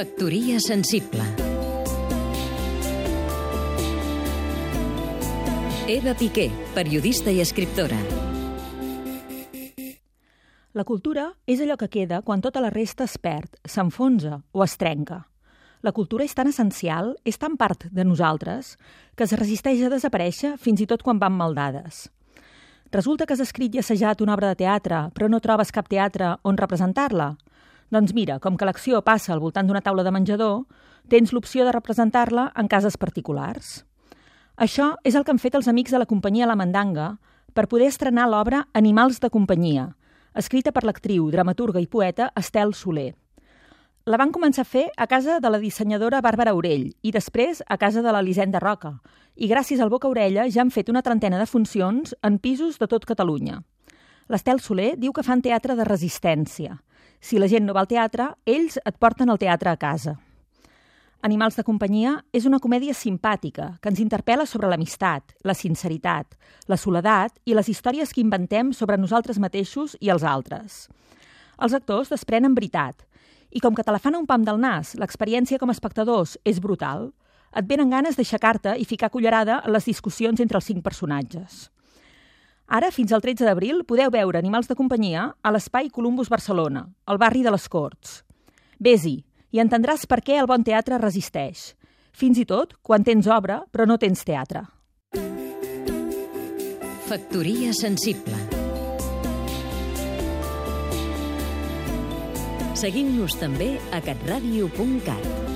Factoria sensible Eva Piqué, periodista i escriptora La cultura és allò que queda quan tota la resta es perd, s'enfonsa o es trenca. La cultura és tan essencial, és tan part de nosaltres, que es resisteix a desaparèixer fins i tot quan van maldades. Resulta que has escrit i assajat una obra de teatre, però no trobes cap teatre on representar-la? Doncs mira, com que l'acció passa al voltant d'una taula de menjador, tens l'opció de representar-la en cases particulars. Això és el que han fet els amics de la companyia La Mandanga per poder estrenar l'obra Animals de companyia, escrita per l'actriu, dramaturga i poeta Estel Soler. La van començar a fer a casa de la dissenyadora Bàrbara Aurell i després a casa de l'Elisenda Roca. I gràcies al Boca Orella ja han fet una trentena de funcions en pisos de tot Catalunya. L'Estel Soler diu que fan teatre de resistència. Si la gent no va al teatre, ells et porten el teatre a casa. Animals de companyia és una comèdia simpàtica que ens interpel·la sobre l'amistat, la sinceritat, la soledat i les històries que inventem sobre nosaltres mateixos i els altres. Els actors desprenen veritat i com que te la fan a un pam del nas, l'experiència com a espectadors és brutal, et venen ganes d'aixecar-te i ficar cullerada en les discussions entre els cinc personatges. Ara, fins al 13 d'abril, podeu veure Animals de companyia a l'Espai Columbus Barcelona, al barri de les Corts. Vés-hi i entendràs per què el bon teatre resisteix. Fins i tot quan tens obra però no tens teatre. Factoria sensible Seguim-nos també a catradio.cat